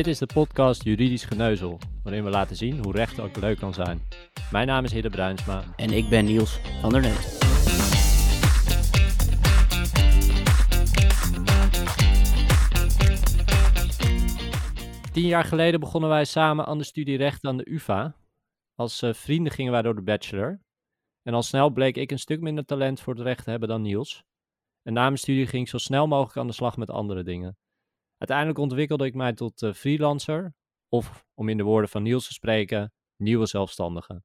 Dit is de podcast Juridisch Geneuzel, waarin we laten zien hoe recht ook leuk kan zijn. Mijn naam is Hidde Bruinsma. En ik ben Niels van der Neut. Tien jaar geleden begonnen wij samen aan de studie recht aan de UvA. Als uh, vrienden gingen wij door de bachelor. En al snel bleek ik een stuk minder talent voor het recht te hebben dan Niels. En na mijn studie ging ik zo snel mogelijk aan de slag met andere dingen. Uiteindelijk ontwikkelde ik mij tot uh, freelancer, of om in de woorden van Niels te spreken, nieuwe zelfstandige.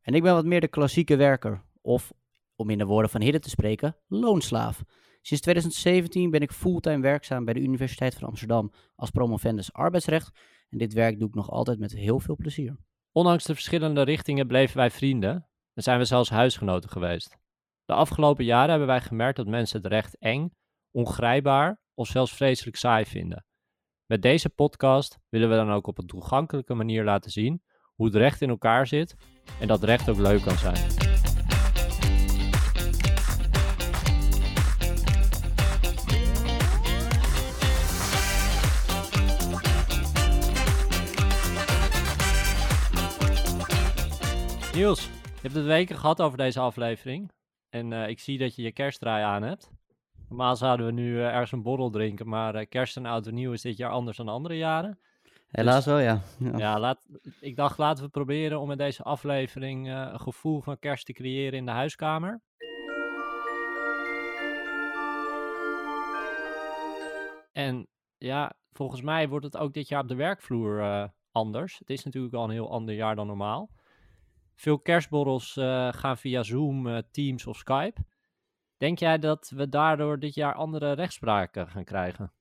En ik ben wat meer de klassieke werker, of om in de woorden van Hidde te spreken, loonslaaf. Sinds 2017 ben ik fulltime werkzaam bij de Universiteit van Amsterdam als promovendus arbeidsrecht. En dit werk doe ik nog altijd met heel veel plezier. Ondanks de verschillende richtingen bleven wij vrienden en zijn we zelfs huisgenoten geweest. De afgelopen jaren hebben wij gemerkt dat mensen het recht eng, ongrijpbaar of zelfs vreselijk saai vinden. Met deze podcast willen we dan ook op een toegankelijke manier laten zien hoe het recht in elkaar zit en dat recht ook leuk kan zijn. Niels, je hebt het weken gehad over deze aflevering. En uh, ik zie dat je je kerstdraai aan hebt. Normaal zouden we nu uh, ergens een borrel drinken, maar uh, kerst en oud en nieuw is dit jaar anders dan andere jaren. Helaas wel, ja. Ja, ja laat, ik dacht laten we proberen om met deze aflevering uh, een gevoel van kerst te creëren in de huiskamer. En ja, volgens mij wordt het ook dit jaar op de werkvloer anders. Het is natuurlijk al een heel ander jaar dan normaal. Veel kerstborrels gaan via Zoom, Teams of Skype. Denk jij dat we daardoor dit jaar andere rechtspraken gaan krijgen?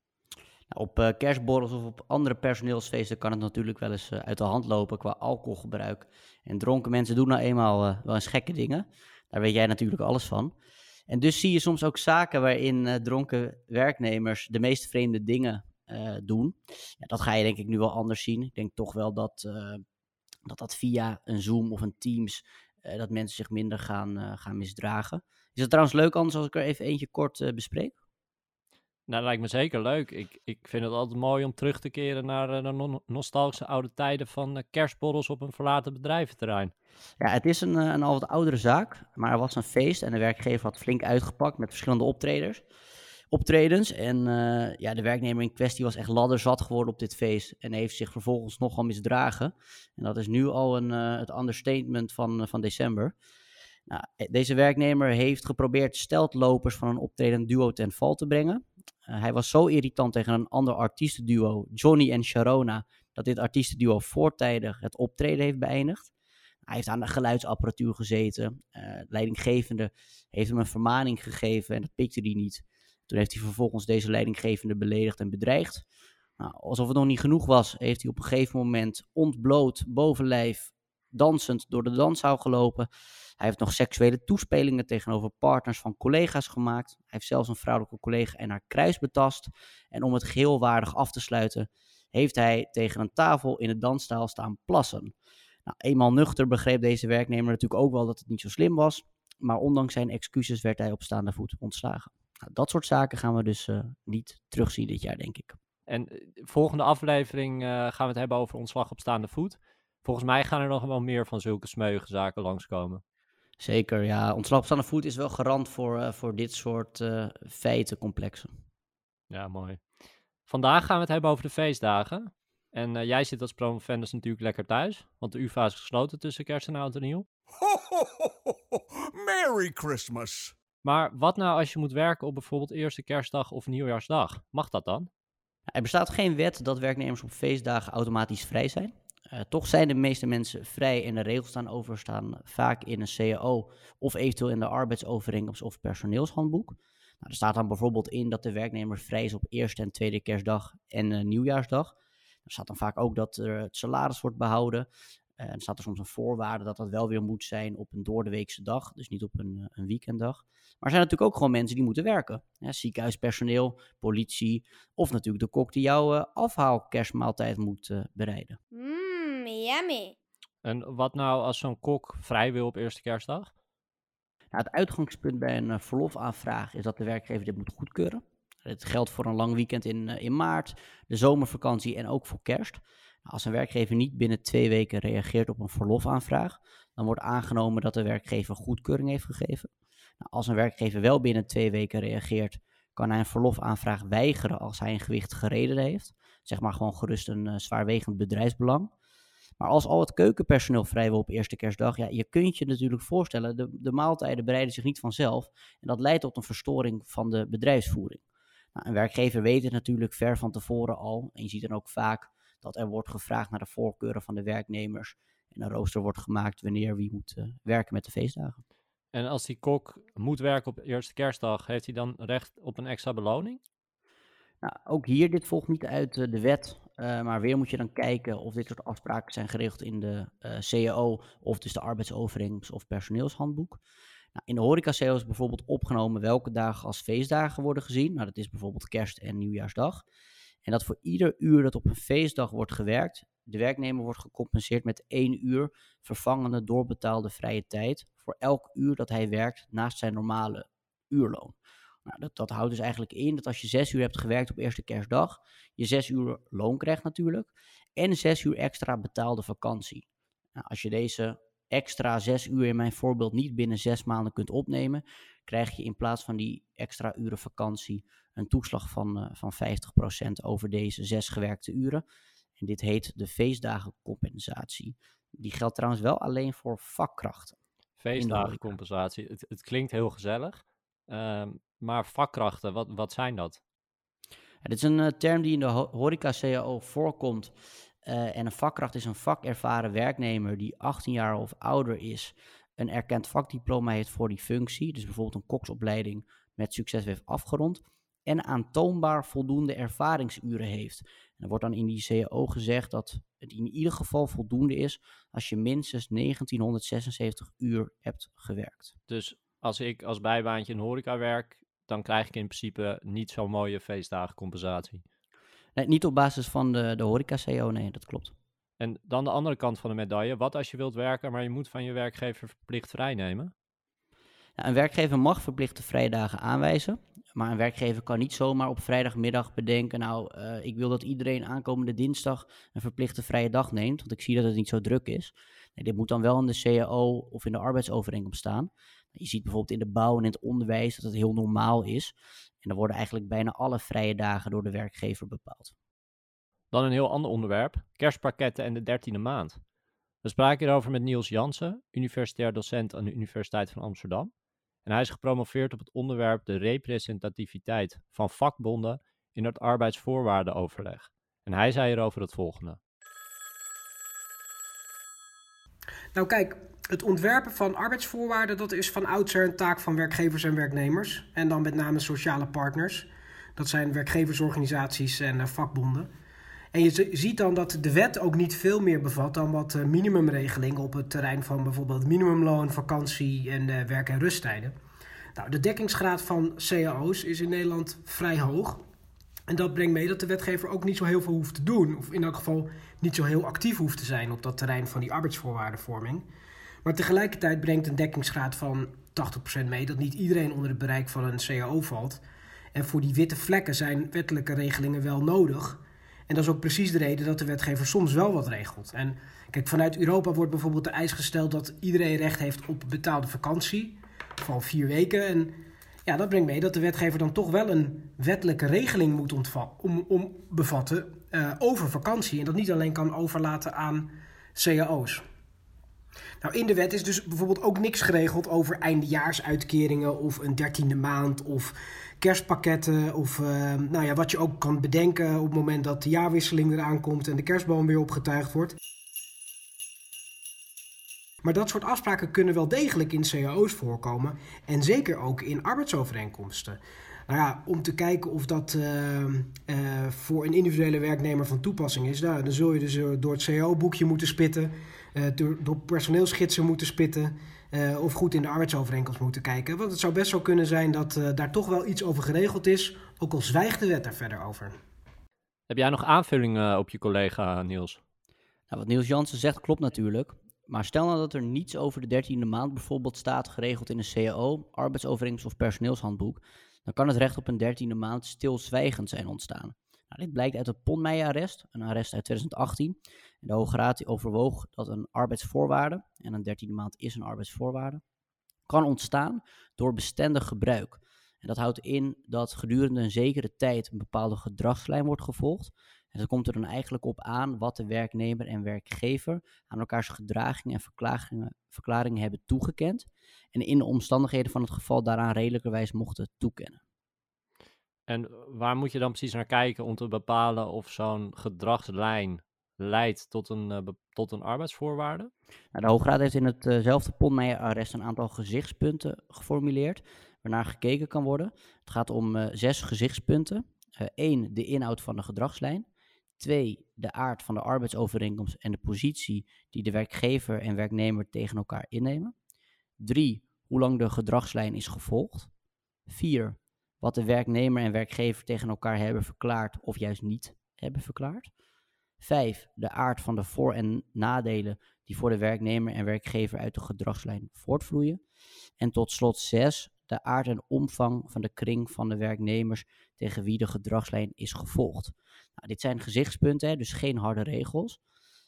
Nou, op uh, kerstborrels of op andere personeelsfeesten kan het natuurlijk wel eens uh, uit de hand lopen qua alcoholgebruik. En dronken mensen doen nou eenmaal uh, wel eens gekke dingen. Daar weet jij natuurlijk alles van. En dus zie je soms ook zaken waarin dronken werknemers de meest vreemde dingen doen. Ja, dat ga je denk ik nu wel anders zien. Ik denk toch wel dat dat, dat via een Zoom of een Teams dat mensen zich minder gaan, gaan misdragen. Is het trouwens leuk anders als ik er even eentje kort uh, bespreek? Nou, dat lijkt me zeker leuk. Ik, ik vind het altijd mooi om terug te keren naar uh, de no nostalgische oude tijden van uh, kerstborrels op een verlaten bedrijventerrein. Ja, het is een, een al wat oudere zaak, maar er was een feest en de werkgever had flink uitgepakt met verschillende optreders. Optredens en ja, de werknemer in kwestie was echt ladderzat geworden op dit feest en heeft zich vervolgens nogal misdragen. En dat is nu al een, het understatement van, van december. Nou, eh, deze werknemer heeft geprobeerd steltlopers van een optredend duo ten val te brengen. Uh, hij was zo irritant tegen een ander artiestenduo, Johnny en Sharona, dat dit artiestenduo voortijdig het optreden heeft beëindigd. Hij heeft aan de geluidsapparatuur gezeten. Uh, leidinggevende heeft hem een vermaning gegeven en dat pikte hij niet. Toen heeft hij vervolgens deze leidinggevende beledigd en bedreigd. Nou, alsof het nog niet genoeg was, heeft hij op een gegeven moment ontbloot bovenlijf dansend door de danszaal gelopen. Hij heeft nog seksuele toespelingen tegenover partners van collega's gemaakt. Hij heeft zelfs een vrouwelijke collega en haar kruis betast. En om het geheel waardig af te sluiten, heeft hij tegen een tafel in het danszaal staan plassen. Nou, eenmaal nuchter begreep deze werknemer natuurlijk ook wel dat het niet zo slim was. Maar ondanks zijn excuses werd hij op staande voet ontslagen. Nou, dat soort zaken gaan we dus uh, niet terugzien dit jaar, denk ik. En uh, volgende aflevering uh, gaan we het hebben over ontslag op staande voet. Volgens mij gaan er nog wel meer van zulke smeuïge zaken langskomen. Zeker, ja. Ontslag op staande voet is wel garant voor, uh, voor dit soort uh, feitencomplexen. Ja, mooi. Vandaag gaan we het hebben over de feestdagen. En uh, jij zit als promovendus natuurlijk lekker thuis, want de UvA is gesloten tussen kerst en oud en nieuw. Merry Christmas! Maar wat nou als je moet werken op bijvoorbeeld eerste kerstdag of nieuwjaarsdag? Mag dat dan? Er bestaat geen wet dat werknemers op feestdagen automatisch vrij zijn. Uh, toch zijn de meeste mensen vrij en de regels staan overstaan vaak in een CAO of eventueel in de arbeidsovereenkomst of personeelshandboek. Nou, er staat dan bijvoorbeeld in dat de werknemer vrij is op eerste en tweede kerstdag en uh, nieuwjaarsdag. Er staat dan vaak ook dat er het salaris wordt behouden. Uh, er staat er soms een voorwaarde dat dat wel weer moet zijn op een doordeweekse dag, dus niet op een, een weekenddag. Maar er zijn natuurlijk ook gewoon mensen die moeten werken. Ziekenhuispersoneel, politie of natuurlijk de kok die jouw afhaalkerstmaaltijd moet bereiden. Mm. Yummy. En wat nou als zo'n kok vrij wil op eerste kerstdag? Nou, het uitgangspunt bij een uh, verlofaanvraag is dat de werkgever dit moet goedkeuren. Het geldt voor een lang weekend in, eh, in maart, de zomervakantie en ook voor kerst. Nou, als een werkgever niet binnen twee weken reageert op een verlofaanvraag, dan wordt aangenomen dat de werkgever goedkeuring heeft gegeven. Nou, als een werkgever wel binnen twee weken reageert, kan hij een verlofaanvraag weigeren als hij een gewichtige reden heeft. Zeg maar gewoon gerust een uh, zwaarwegend bedrijfsbelang. Maar als al het keukenpersoneel vrijwel op eerste kerstdag, ja, je kunt je natuurlijk voorstellen, de, de maaltijden bereiden zich niet vanzelf. En dat leidt tot een verstoring van de bedrijfsvoering. Nou, een werkgever weet het natuurlijk ver van tevoren al. En je ziet dan ook vaak dat er wordt gevraagd naar de voorkeuren van de werknemers. En een rooster wordt gemaakt wanneer wie moet uh, werken met de feestdagen. En als die kok moet werken op eerste kerstdag, heeft hij dan recht op een extra beloning? Nou, ook hier, dit volgt niet uit uh, de wet, uh, maar weer moet je dan kijken of dit soort afspraken zijn geregeld in de uh, CAO of dus de arbeidsovereenkomst of personeelshandboek. Nou, in de horeca-CAO is bijvoorbeeld opgenomen welke dagen als feestdagen worden gezien. Nou, dat is bijvoorbeeld kerst en nieuwjaarsdag. En dat voor ieder uur dat op een feestdag wordt gewerkt, de werknemer wordt gecompenseerd met één uur vervangende doorbetaalde vrije tijd voor elk uur dat hij werkt naast zijn normale uurloon. Nou, dat, dat houdt dus eigenlijk in dat als je zes uur hebt gewerkt op eerste kerstdag, je zes uur loon krijgt natuurlijk en zes uur extra betaalde vakantie. Nou, als je deze extra zes uur in mijn voorbeeld niet binnen zes maanden kunt opnemen, krijg je in plaats van die extra uren vakantie een toeslag van, uh, van 50% over deze zes gewerkte uren. En dit heet de feestdagencompensatie. Die geldt trouwens wel alleen voor vakkrachten. Feestdagencompensatie, het, het klinkt heel gezellig. Uh, maar vakkrachten, wat, wat zijn dat? Ja, dit is een uh, term die in de ho horeca-CAO voorkomt. Uh, en een vakkracht is een vakervaren werknemer die 18 jaar of ouder is, een erkend vakdiploma heeft voor die functie, dus bijvoorbeeld een koksopleiding met succes heeft afgerond, en aantoonbaar voldoende ervaringsuren heeft. En er wordt dan in die CAO gezegd dat het in ieder geval voldoende is als je minstens 1976 uur hebt gewerkt. Dus als ik als bijbaantje in horeca werk, dan krijg ik in principe niet zo'n mooie feestdagencompensatie. Nee, niet op basis van de, de horeca-CO, nee, dat klopt. En dan de andere kant van de medaille. Wat als je wilt werken, maar je moet van je werkgever verplicht vrijnemen? Nou, een werkgever mag verplichte vrijdagen aanwijzen. Maar een werkgever kan niet zomaar op vrijdagmiddag bedenken... nou, uh, ik wil dat iedereen aankomende dinsdag een verplichte vrije dag neemt... want ik zie dat het niet zo druk is. Nee, dit moet dan wel in de CAO of in de arbeidsovereenkomst staan. Je ziet bijvoorbeeld in de bouw en in het onderwijs dat het heel normaal is. En dan worden eigenlijk bijna alle vrije dagen door de werkgever bepaald. Dan een heel ander onderwerp, kerstpakketten en de dertiende maand. We spraken hierover met Niels Jansen, universitair docent aan de Universiteit van Amsterdam. En hij is gepromoveerd op het onderwerp de representativiteit van vakbonden in het arbeidsvoorwaardenoverleg. En hij zei hierover het volgende. Nou kijk, het ontwerpen van arbeidsvoorwaarden, dat is van oudsher een taak van werkgevers en werknemers. En dan met name sociale partners. Dat zijn werkgeversorganisaties en uh, vakbonden. En je ziet dan dat de wet ook niet veel meer bevat dan wat uh, minimumregelingen op het terrein van bijvoorbeeld minimumloon, vakantie en uh, werk- en rusttijden. Nou, de dekkingsgraad van cao's is in Nederland vrij hoog. En dat brengt mee dat de wetgever ook niet zo heel veel hoeft te doen. Of in elk geval niet zo heel actief hoeft te zijn op dat terrein van die arbeidsvoorwaardenvorming. Maar tegelijkertijd brengt een dekkingsgraad van 80% mee dat niet iedereen onder het bereik van een CAO valt. En voor die witte vlekken zijn wettelijke regelingen wel nodig. En dat is ook precies de reden dat de wetgever soms wel wat regelt. En kijk, vanuit Europa wordt bijvoorbeeld de eis gesteld dat iedereen recht heeft op betaalde vakantie van vier weken. En ja, dat brengt mee dat de wetgever dan toch wel een wettelijke regeling moet om, om bevatten uh, over vakantie. En dat niet alleen kan overlaten aan cao's. Nou, in de wet is dus bijvoorbeeld ook niks geregeld over eindejaarsuitkeringen of een dertiende maand of kerstpakketten of uh, nou ja, wat je ook kan bedenken op het moment dat de jaarwisseling eraan komt en de kerstboom weer opgetuigd wordt. Maar dat soort afspraken kunnen wel degelijk in cao's voorkomen en zeker ook in arbeidsovereenkomsten. Nou ja, om te kijken of dat uh, uh, voor een individuele werknemer van toepassing is, nou, dan zul je dus door het CO-boekje moeten spitten, door, door personeelsgidsen moeten spitten of goed in de arbeidsovereenkomst moeten kijken. Want het zou best wel kunnen zijn dat daar toch wel iets over geregeld is, ook al zwijgt de wet daar verder over. Heb jij nog aanvullingen op je collega Niels? Nou, wat Niels Jansen zegt klopt natuurlijk. Maar stel nou dat er niets over de dertiende maand bijvoorbeeld staat geregeld in een CAO, arbeidsovereenkomst of personeelshandboek dan kan het recht op een dertiende maand stilzwijgend zijn ontstaan. Nou, dit blijkt uit het Ponmeijer-arrest, een arrest uit 2018. En de Hoge Raad overwoog dat een arbeidsvoorwaarde, en een dertiende maand is een arbeidsvoorwaarde, kan ontstaan door bestendig gebruik. En dat houdt in dat gedurende een zekere tijd een bepaalde gedragslijn wordt gevolgd. En dat komt er dan eigenlijk op aan wat de werknemer en werkgever aan elkaars gedragingen en verklaringen hebben toegekend. En in de omstandigheden van het geval daaraan redelijkerwijs mochten toekennen. En waar moet je dan precies naar kijken om te bepalen of zo'n gedragslijn leidt tot een, uh, tot een arbeidsvoorwaarde? Nou, de Hoge Raad heeft in hetzelfde uh arrest een aantal gezichtspunten geformuleerd, waarnaar gekeken kan worden. Het gaat om zes gezichtspunten. Eén, de inhoud van de gedragslijn. Twee, de aard van de arbeidsovereenkomst en de positie die de werkgever en werknemer tegen elkaar innemen. Drie, hoe lang de gedragslijn is gevolgd. Vier, wat de werknemer en werkgever tegen elkaar hebben verklaard of juist niet hebben verklaard. Vijf, de aard van de voor- en nadelen die voor de werknemer en werkgever uit de gedragslijn voortvloeien. En tot slot zes, de aard en omvang van de kring van de werknemers tegen wie de gedragslijn is gevolgd. Nou, dit zijn gezichtspunten, dus geen harde regels.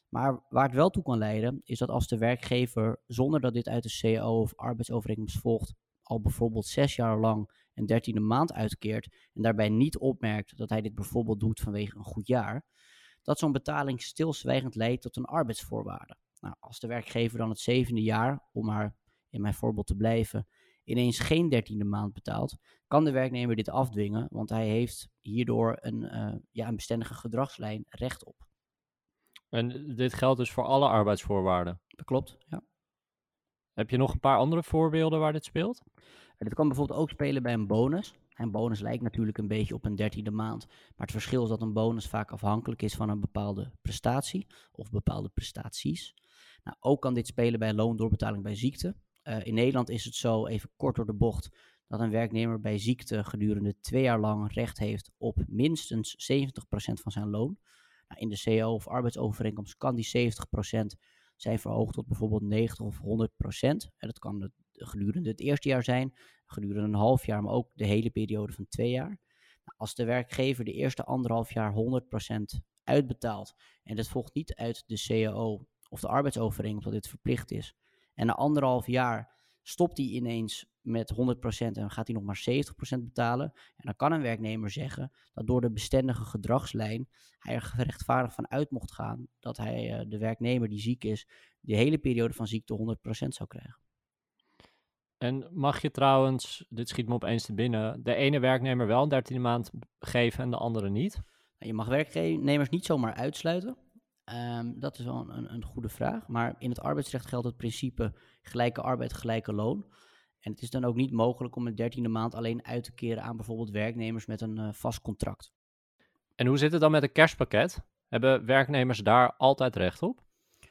Maar waar het wel toe kan leiden, is dat als de werkgever, zonder dat dit uit de CAO of arbeidsovereenkomst volgt, al bijvoorbeeld zes jaar lang een dertiende maand uitkeert en daarbij niet opmerkt dat hij dit bijvoorbeeld doet vanwege een goed jaar, dat zo'n betaling stilzwijgend leidt tot een arbeidsvoorwaarde. Nou, als de werkgever dan het zevende jaar, om maar in mijn voorbeeld te blijven, ineens geen dertiende maand betaalt, kan de werknemer dit afdwingen, want hij heeft hierdoor een, uh, ja, een bestendige gedragslijn recht op. En dit geldt dus voor alle arbeidsvoorwaarden? Dat klopt, ja. Heb je nog een paar andere voorbeelden waar dit speelt? Dit kan bijvoorbeeld ook spelen bij een bonus. Een bonus lijkt natuurlijk een beetje op een dertiende maand. Maar het verschil is dat een bonus vaak afhankelijk is van een bepaalde prestatie of bepaalde prestaties. Nou, ook kan dit spelen bij loondoorbetaling bij ziekte. Uh, in Nederland is het zo, even kort door de bocht, dat een werknemer bij ziekte gedurende twee jaar lang recht heeft op minstens 70% van zijn loon. Nou, in de CO of arbeidsovereenkomst kan die 70% zijn verhoogd tot bijvoorbeeld 90 of 100 procent. Dat kan gedurende het eerste jaar zijn, gedurende een half jaar, maar ook de hele periode van twee jaar. Nou, als de werkgever de eerste anderhalf jaar 100 procent uitbetaalt en dat volgt niet uit de CAO of de arbeidsovereenkomst dat dit verplicht is, en na anderhalf jaar stopt hij ineens met 100% en gaat hij nog maar 70% betalen. En dan kan een werknemer zeggen dat door de bestendige gedragslijn hij er gerechtvaardigd van uit mocht gaan dat hij uh, de werknemer die ziek is, de hele periode van ziekte 100% zou krijgen. En mag je trouwens, dit schiet me opeens te binnen, de ene werknemer wel een dertiende maand geven en de andere niet? Nou, je mag werknemers niet zomaar uitsluiten. Um, dat is wel een, een, goede vraag. Maar in het arbeidsrecht geldt het principe gelijke arbeid, gelijke loon. En het is dan ook niet mogelijk om een dertiende maand alleen uit te keren aan bijvoorbeeld werknemers met een uh, vast contract. En hoe zit het dan met een kerstpakket? Hebben werknemers daar altijd recht op?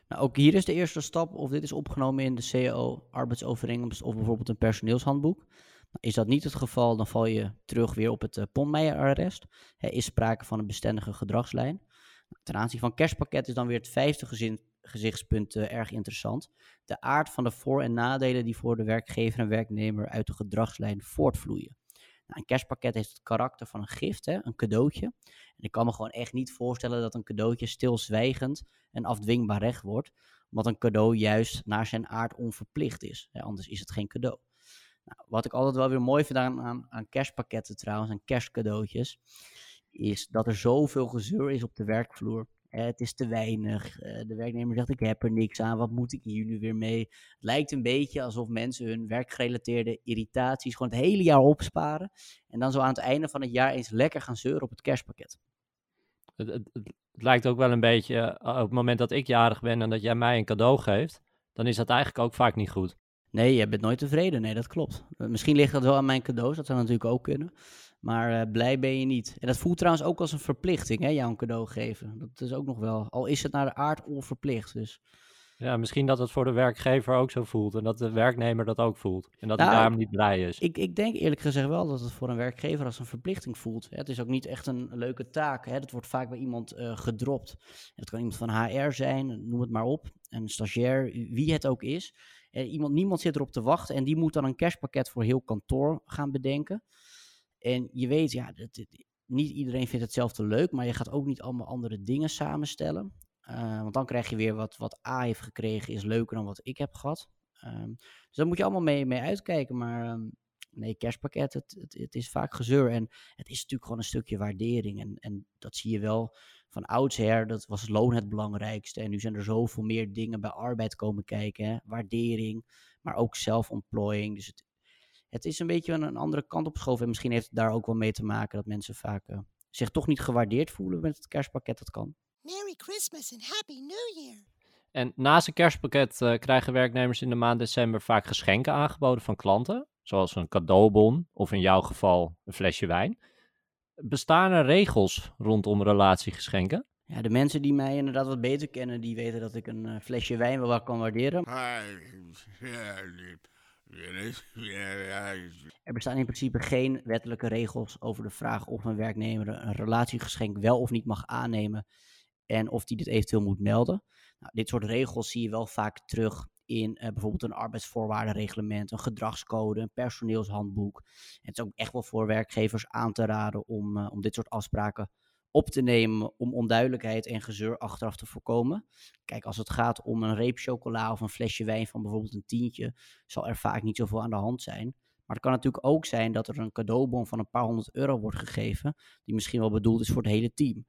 Nou, ook hier is de eerste stap of dit is opgenomen in de CAO, arbeidsovereenkomst of bijvoorbeeld een personeelshandboek. Nou, is dat niet het geval, dan val je terug weer op het uh, Ponmeijer-arrest. Er is sprake van een bestendige gedragslijn. Ten aanzien van kerstpakket is dan weer het vijfde gezin, gezichtspunt uh, erg interessant. De aard van de voor- en nadelen die voor de werkgever en werknemer uit de gedragslijn voortvloeien. Nou, een kerstpakket heeft het karakter van een gift, een cadeautje. En ik kan me gewoon echt niet voorstellen dat een cadeautje stilzwijgend en afdwingbaar recht wordt, omdat een cadeau juist naar zijn aard onverplicht is. Hè, anders is het geen cadeau. Nou, wat ik altijd wel weer mooi vind aan, aan, aan kerstpakketten trouwens, en kerstcadeautjes, is dat er zoveel gezeur is op de werkvloer. het is te weinig. Eh, de werknemer zegt: Ik heb er niks aan. Wat moet ik hier nu weer mee? Het lijkt een beetje alsof mensen hun werkgerelateerde irritaties gewoon het hele jaar opsparen. En dan zo aan het einde van het jaar eens lekker gaan zeuren op het kerstpakket. Het, het, het, lijkt ook wel een beetje eh, op het moment dat ik jarig ben en dat jij mij een cadeau geeft, dan is dat eigenlijk ook vaak niet goed. Nee, je bent nooit tevreden. Nee, dat klopt. Misschien ligt dat wel aan mijn cadeaus, dat zou natuurlijk ook kunnen. Maar uh, blij ben je niet. En dat voelt trouwens ook als een verplichting, hè, jou een cadeau geven. Dat is ook nog wel, al is het naar de aard onverplicht. Dus. Ja, misschien dat het voor de werkgever ook zo voelt. En dat de werknemer dat ook voelt. En dat nou, hij daarom niet blij is. Ik, ik denk eerlijk gezegd wel dat het voor een werkgever als een verplichting voelt. Het is ook niet echt een leuke taak. Hè. Dat wordt vaak bij iemand uh, gedropt. Het kan iemand van HR zijn, noem het maar op. Een stagiair, wie het ook is. iemand, niemand zit erop te wachten en die moet dan een kerstpakket voor heel kantoor gaan bedenken. En je weet, ja, dat, niet iedereen vindt hetzelfde leuk, maar je gaat ook niet allemaal andere dingen samenstellen. Eh, want dan krijg je weer wat, wat A heeft gekregen, is leuker dan wat ik heb gehad. Ehm, dus daar moet je allemaal mee, mee uitkijken. Maar ehm, nee, kerstpakket, het, het, het is vaak gezeur. En het is natuurlijk gewoon een stukje waardering. En, en dat zie je wel van oudsher, dat was loon het belangrijkste. En nu zijn er zoveel meer dingen bij arbeid komen kijken. Waardering, maar ook zelfontplooiing. Dus het, het is een beetje een, een andere kant op geschoven. En misschien heeft het daar ook wel mee te maken dat mensen vaak eh, zich toch niet gewaardeerd voelen met het kerstpakket. Dat kan. Merry Christmas and Happy New Year. En naast een kerstpakket eh, krijgen werknemers in de maand december vaak geschenken aangeboden van klanten, zoals een cadeaubon of in jouw geval een flesje wijn. Bestaan er regels rondom relatiegeschenken? Ja, de mensen die mij inderdaad wat beter kennen, die weten dat ik een eh, flesje wijn wel wat kan waarderen. Er bestaan in principe geen wettelijke regels over de vraag of een werknemer een relatiegeschenk wel of niet mag aannemen en of die dit eventueel moet melden. Nou, dit soort regels zie je wel vaak terug in eh, bijvoorbeeld een arbeidsvoorwaardenreglement, een gedragscode, een personeelshandboek. En het is ook echt wel voor werkgevers aan te raden om, eh, om dit soort afspraken op te nemen om onduidelijkheid en gezeur achteraf te voorkomen. Kijk, als het gaat om een reep chocola of een flesje wijn van bijvoorbeeld een tientje, zal er vaak niet zoveel aan de hand zijn. Maar het kan natuurlijk ook zijn dat er een cadeaubon van een paar honderd euro wordt gegeven, die misschien wel bedoeld is voor het hele team.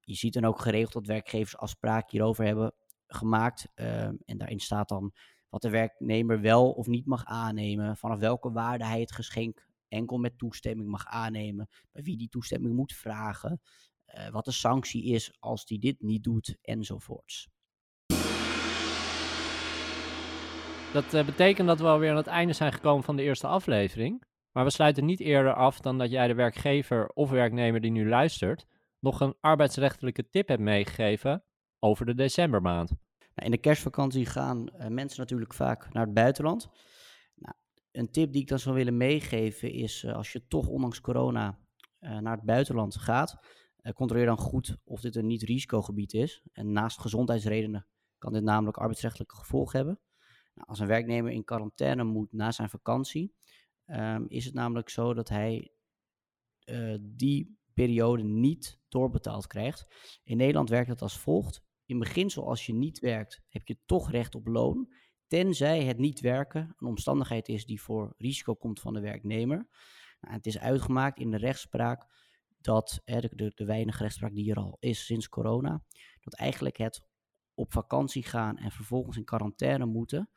Je ziet dan ook geregeld dat werkgevers afspraken hierover hebben gemaakt. ehm, en daarin staat dan wat de werknemer wel of niet mag aannemen, vanaf welke waarde hij het geschenk enkel met toestemming mag aannemen, bij wie die toestemming moet vragen, eh, wat de sanctie is als die dit niet doet, enzovoorts. Dat eh, betekent dat we alweer aan het einde zijn gekomen van de eerste aflevering. Maar we sluiten niet eerder af dan dat jij de werkgever of werknemer die nu luistert nog een arbeidsrechtelijke tip hebt meegegeven over de decembermaand. Nou, in de kerstvakantie gaan eh, mensen natuurlijk vaak naar het buitenland. Een tip die ik dan zou willen meegeven is, eh, als je toch ondanks corona eh, naar het buitenland gaat, eh, controleer dan goed of dit een niet-risicogebied is. En naast gezondheidsredenen kan dit namelijk arbeidsrechtelijke gevolgen hebben. Nou, als een werknemer in quarantaine moet na zijn vakantie, ehm, is het namelijk zo dat hij die periode niet doorbetaald krijgt. In Nederland werkt het als volgt. In beginsel, als je niet werkt, heb je toch recht op loon. Tenzij het niet werken een omstandigheid is die voor risico komt van de werknemer. Nou, het is uitgemaakt in de rechtspraak dat, hè, de, de, weinige rechtspraak die er al is sinds corona, dat eigenlijk het op vakantie gaan en vervolgens in quarantaine moeten,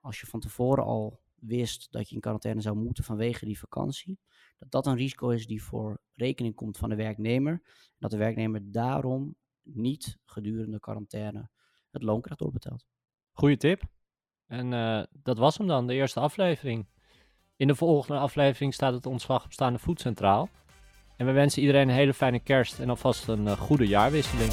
als je van tevoren al wist dat je in quarantaine zou moeten vanwege die vakantie, dat dat een risico is die voor rekening komt van de werknemer. En dat de werknemer daarom niet gedurende quarantaine het loon krijgt doorbetaald. Goeie tip. En eh, dat was hem dan, de eerste aflevering. In de volgende aflevering staat het ontslag op staande voet centraal. En we wensen iedereen een hele fijne kerst en alvast een eh, goede jaarwisseling.